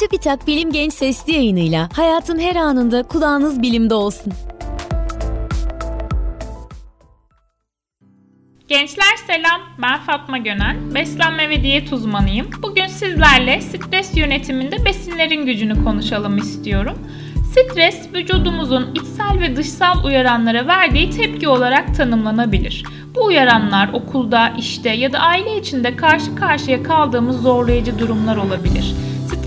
Çubitak Bilim Genç Sesli yayınıyla hayatın her anında kulağınız bilimde olsun. Gençler selam, ben Fatma Gönen, beslenme ve diyet uzmanıyım. Bugün sizlerle stres yönetiminde besinlerin gücünü konuşalım istiyorum. Stres, vücudumuzun içsel ve dışsal uyaranlara verdiği tepki olarak tanımlanabilir. Bu uyaranlar okulda, işte ya da aile içinde karşı karşıya kaldığımız zorlayıcı durumlar olabilir.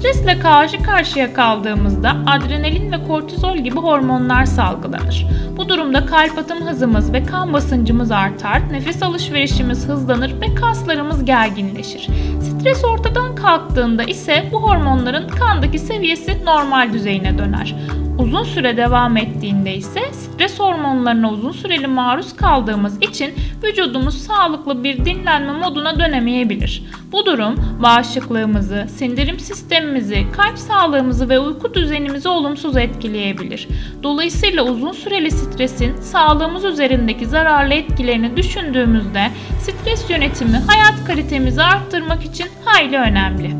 Stresle karşı karşıya kaldığımızda adrenalin ve kortizol gibi hormonlar salgılanır. Bu durumda kalp atım hızımız ve kan basıncımız artar, nefes alışverişimiz hızlanır ve kaslarımız gerginleşir. Stres ortadan kalktığında ise bu hormonların kandaki seviyesi normal düzeyine döner. Uzun süre devam ettiğinde ise stres hormonlarına uzun süreli maruz kaldığımız için vücudumuz sağlıklı bir dinlenme moduna dönemeyebilir. Bu durum bağışıklığımızı, sindirim sistemimizi, kalp sağlığımızı ve uyku düzenimizi olumsuz etkileyebilir. Dolayısıyla uzun süreli stresin sağlığımız üzerindeki zararlı etkilerini düşündüğümüzde stres yönetimi hayat kalitemizi arttırmak için hayli önemli.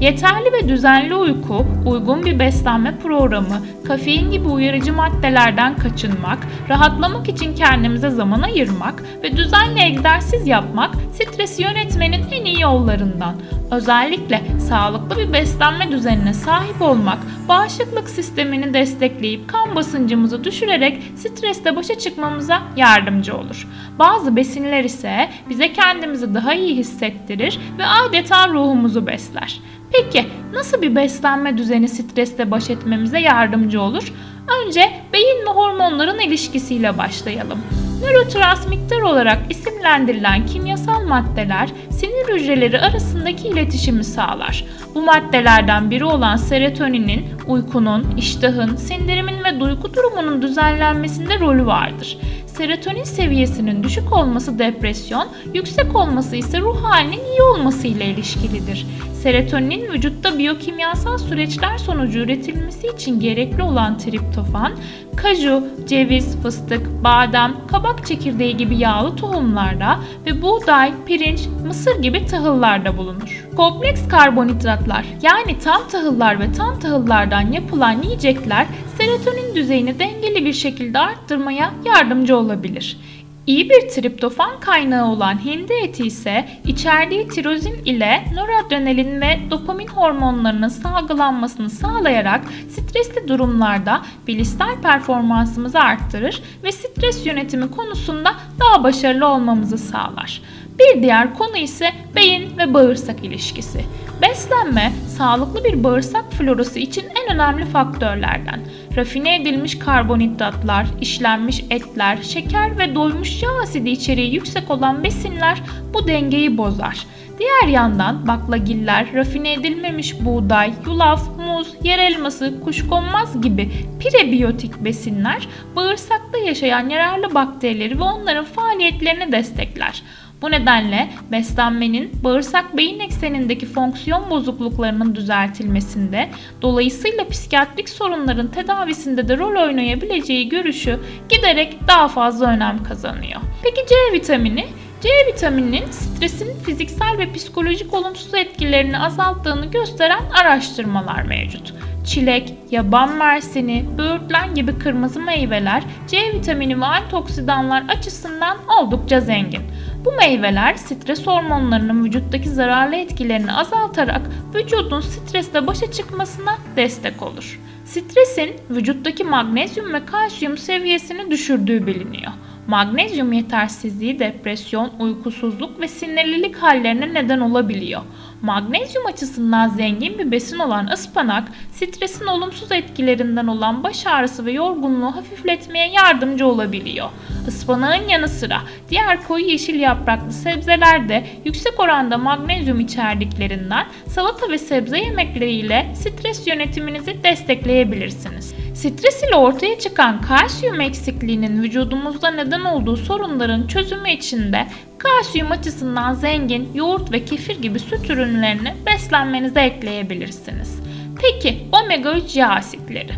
Yeterli ve düzenli uyku, uygun bir beslenme programı, kafein gibi uyarıcı maddelerden kaçınmak, rahatlamak için kendimize zaman ayırmak ve düzenli egzersiz yapmak stresi yönetmenin en iyi yollarından. Özellikle sağlıklı bir beslenme düzenine sahip olmak, bağışıklık sistemini destekleyip kan basıncımızı düşürerek stresle başa çıkmamıza yardımcı olur. Bazı besinler ise bize kendimizi daha iyi hissettirir ve adeta ruhumuzu besler. Peki nasıl bir beslenme düzeni stresle baş etmemize yardımcı olur? Önce beyin ve hormonların ilişkisiyle başlayalım. Nörotransmitter olarak isimlendirilen kimyasal maddeler sinir hücreleri arasındaki iletişimi sağlar. Bu maddelerden biri olan serotoninin uykunun, iştahın, sindirimin ve duygu durumunun düzenlenmesinde rolü vardır. Serotonin seviyesinin düşük olması depresyon, yüksek olması ise ruh halinin iyi olması ile ilişkilidir. Serotonin vücutta biyokimyasal süreçler sonucu üretilmesi için gerekli olan triptofan, kaju, ceviz, fıstık, badem, kabak çekirdeği gibi yağlı tohumlarda ve buğday, pirinç, mısır gibi tahıllarda bulunur. Kompleks karbonhidratlar yani tam tahıllar ve tam tahıllardan yapılan yiyecekler serotonin düzeyini dengeli bir şekilde arttırmaya yardımcı olabilir. İyi bir triptofan kaynağı olan hindi eti ise içerdiği tirozin ile noradrenalin ve dopamin hormonlarının salgılanmasını sağlayarak stresli durumlarda bilişsel performansımızı arttırır ve stres yönetimi konusunda daha başarılı olmamızı sağlar. Bir diğer konu ise beyin ve bağırsak ilişkisi. Beslenme, sağlıklı bir bağırsak florası için en önemli faktörlerden. Rafine edilmiş karbonhidratlar, işlenmiş etler, şeker ve doymuş yağ asidi içeriği yüksek olan besinler bu dengeyi bozar. Diğer yandan baklagiller, rafine edilmemiş buğday, yulaf, muz, yer elması, kuşkonmaz gibi prebiyotik besinler bağırsakta yaşayan yararlı bakterileri ve onların faaliyetlerini destekler. Bu nedenle beslenmenin bağırsak beyin eksenindeki fonksiyon bozukluklarının düzeltilmesinde, dolayısıyla psikiyatrik sorunların tedavisinde de rol oynayabileceği görüşü giderek daha fazla önem kazanıyor. Peki C vitamini? C vitamininin stresin fiziksel ve psikolojik olumsuz etkilerini azalttığını gösteren araştırmalar mevcut. Çilek, yaban mersini, böğürtlen gibi kırmızı meyveler C vitamini ve antioksidanlar açısından oldukça zengin. Bu meyveler stres hormonlarının vücuttaki zararlı etkilerini azaltarak vücudun stresle başa çıkmasına destek olur. Stresin vücuttaki magnezyum ve kalsiyum seviyesini düşürdüğü biliniyor. Magnezyum yetersizliği depresyon, uykusuzluk ve sinirlilik hallerine neden olabiliyor. Magnezyum açısından zengin bir besin olan ıspanak, stresin olumsuz etkilerinden olan baş ağrısı ve yorgunluğu hafifletmeye yardımcı olabiliyor. Ispanağın yanı sıra diğer koyu yeşil yapraklı sebzeler de yüksek oranda magnezyum içerdiklerinden salata ve sebze yemekleriyle stres yönetiminizi destekleyebilirsiniz. Stres ile ortaya çıkan kalsiyum eksikliğinin vücudumuzda neden olduğu sorunların çözümü için de kalsiyum açısından zengin yoğurt ve kefir gibi süt ürünlerini beslenmenize ekleyebilirsiniz. Peki omega 3 yağ asitleri.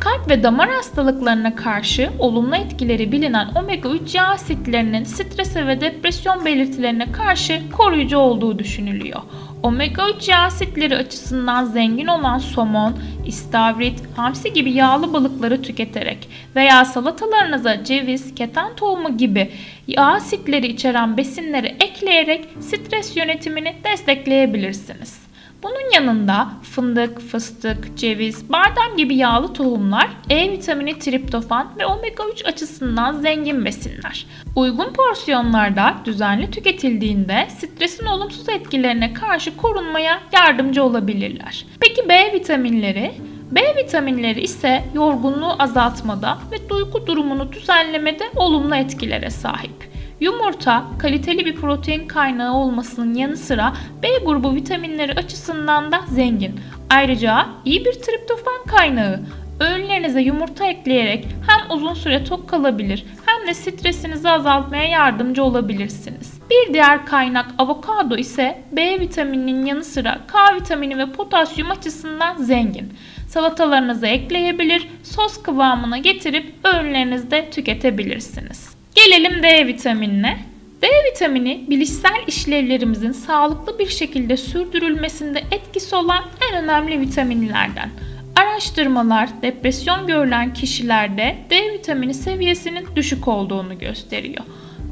Kalp ve damar hastalıklarına karşı olumlu etkileri bilinen omega 3 yağ asitlerinin strese ve depresyon belirtilerine karşı koruyucu olduğu düşünülüyor. Omega 3 yağ asitleri açısından zengin olan somon, istavrit, hamsi gibi yağlı balıkları tüketerek veya salatalarınıza ceviz, keten tohumu gibi yağ asitleri içeren besinleri ekleyerek stres yönetimini destekleyebilirsiniz. Bunun yanında fındık, fıstık, ceviz, badem gibi yağlı tohumlar E vitamini, triptofan ve omega 3 açısından zengin besinler. Uygun porsiyonlarda düzenli tüketildiğinde stresin olumsuz etkilerine karşı korunmaya yardımcı olabilirler. Peki B vitaminleri? B vitaminleri ise yorgunluğu azaltmada ve duygu durumunu düzenlemede olumlu etkilere sahip. Yumurta kaliteli bir protein kaynağı olmasının yanı sıra B grubu vitaminleri açısından da zengin. Ayrıca iyi bir triptofan kaynağı. Öğünlerinize yumurta ekleyerek hem uzun süre tok kalabilir hem de stresinizi azaltmaya yardımcı olabilirsiniz. Bir diğer kaynak avokado ise B vitamininin yanı sıra K vitamini ve potasyum açısından zengin. Salatalarınıza ekleyebilir, sos kıvamına getirip öğünlerinizde tüketebilirsiniz. Gelelim D vitaminine. D vitamini bilişsel işlevlerimizin sağlıklı bir şekilde sürdürülmesinde etkisi olan en önemli vitaminlerden. Araştırmalar depresyon görülen kişilerde D vitamini seviyesinin düşük olduğunu gösteriyor.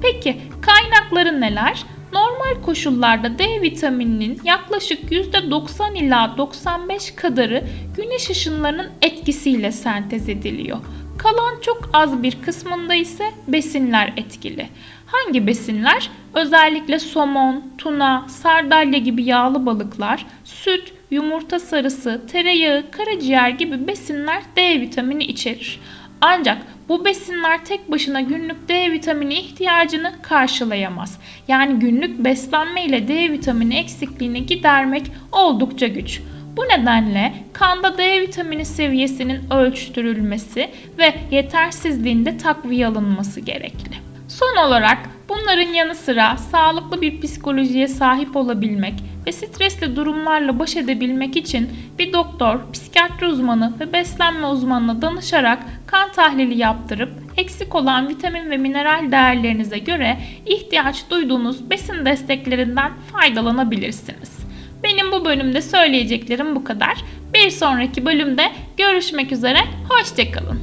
Peki kaynakları neler? Normal koşullarda D vitamininin yaklaşık %90 ila 95 kadarı güneş ışınlarının etkisiyle sentez ediliyor. Kalan çok az bir kısmında ise besinler etkili. Hangi besinler? Özellikle somon, tuna, sardalya gibi yağlı balıklar, süt, yumurta sarısı, tereyağı, karaciğer gibi besinler D vitamini içerir. Ancak bu besinler tek başına günlük D vitamini ihtiyacını karşılayamaz. Yani günlük beslenme ile D vitamini eksikliğini gidermek oldukça güç. Bu nedenle kanda D vitamini seviyesinin ölçtürülmesi ve yetersizliğinde takviye alınması gerekli. Son olarak bunların yanı sıra sağlıklı bir psikolojiye sahip olabilmek ve stresli durumlarla baş edebilmek için bir doktor, psikiyatri uzmanı ve beslenme uzmanına danışarak kan tahlili yaptırıp eksik olan vitamin ve mineral değerlerinize göre ihtiyaç duyduğunuz besin desteklerinden faydalanabilirsiniz. Benim bu bölümde söyleyeceklerim bu kadar. Bir sonraki bölümde görüşmek üzere. Hoşçakalın.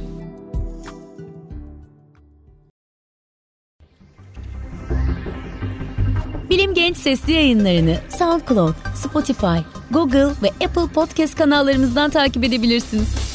Bilim Genç sesli yayınlarını SoundCloud, Spotify, Google ve Apple Podcast kanallarımızdan takip edebilirsiniz.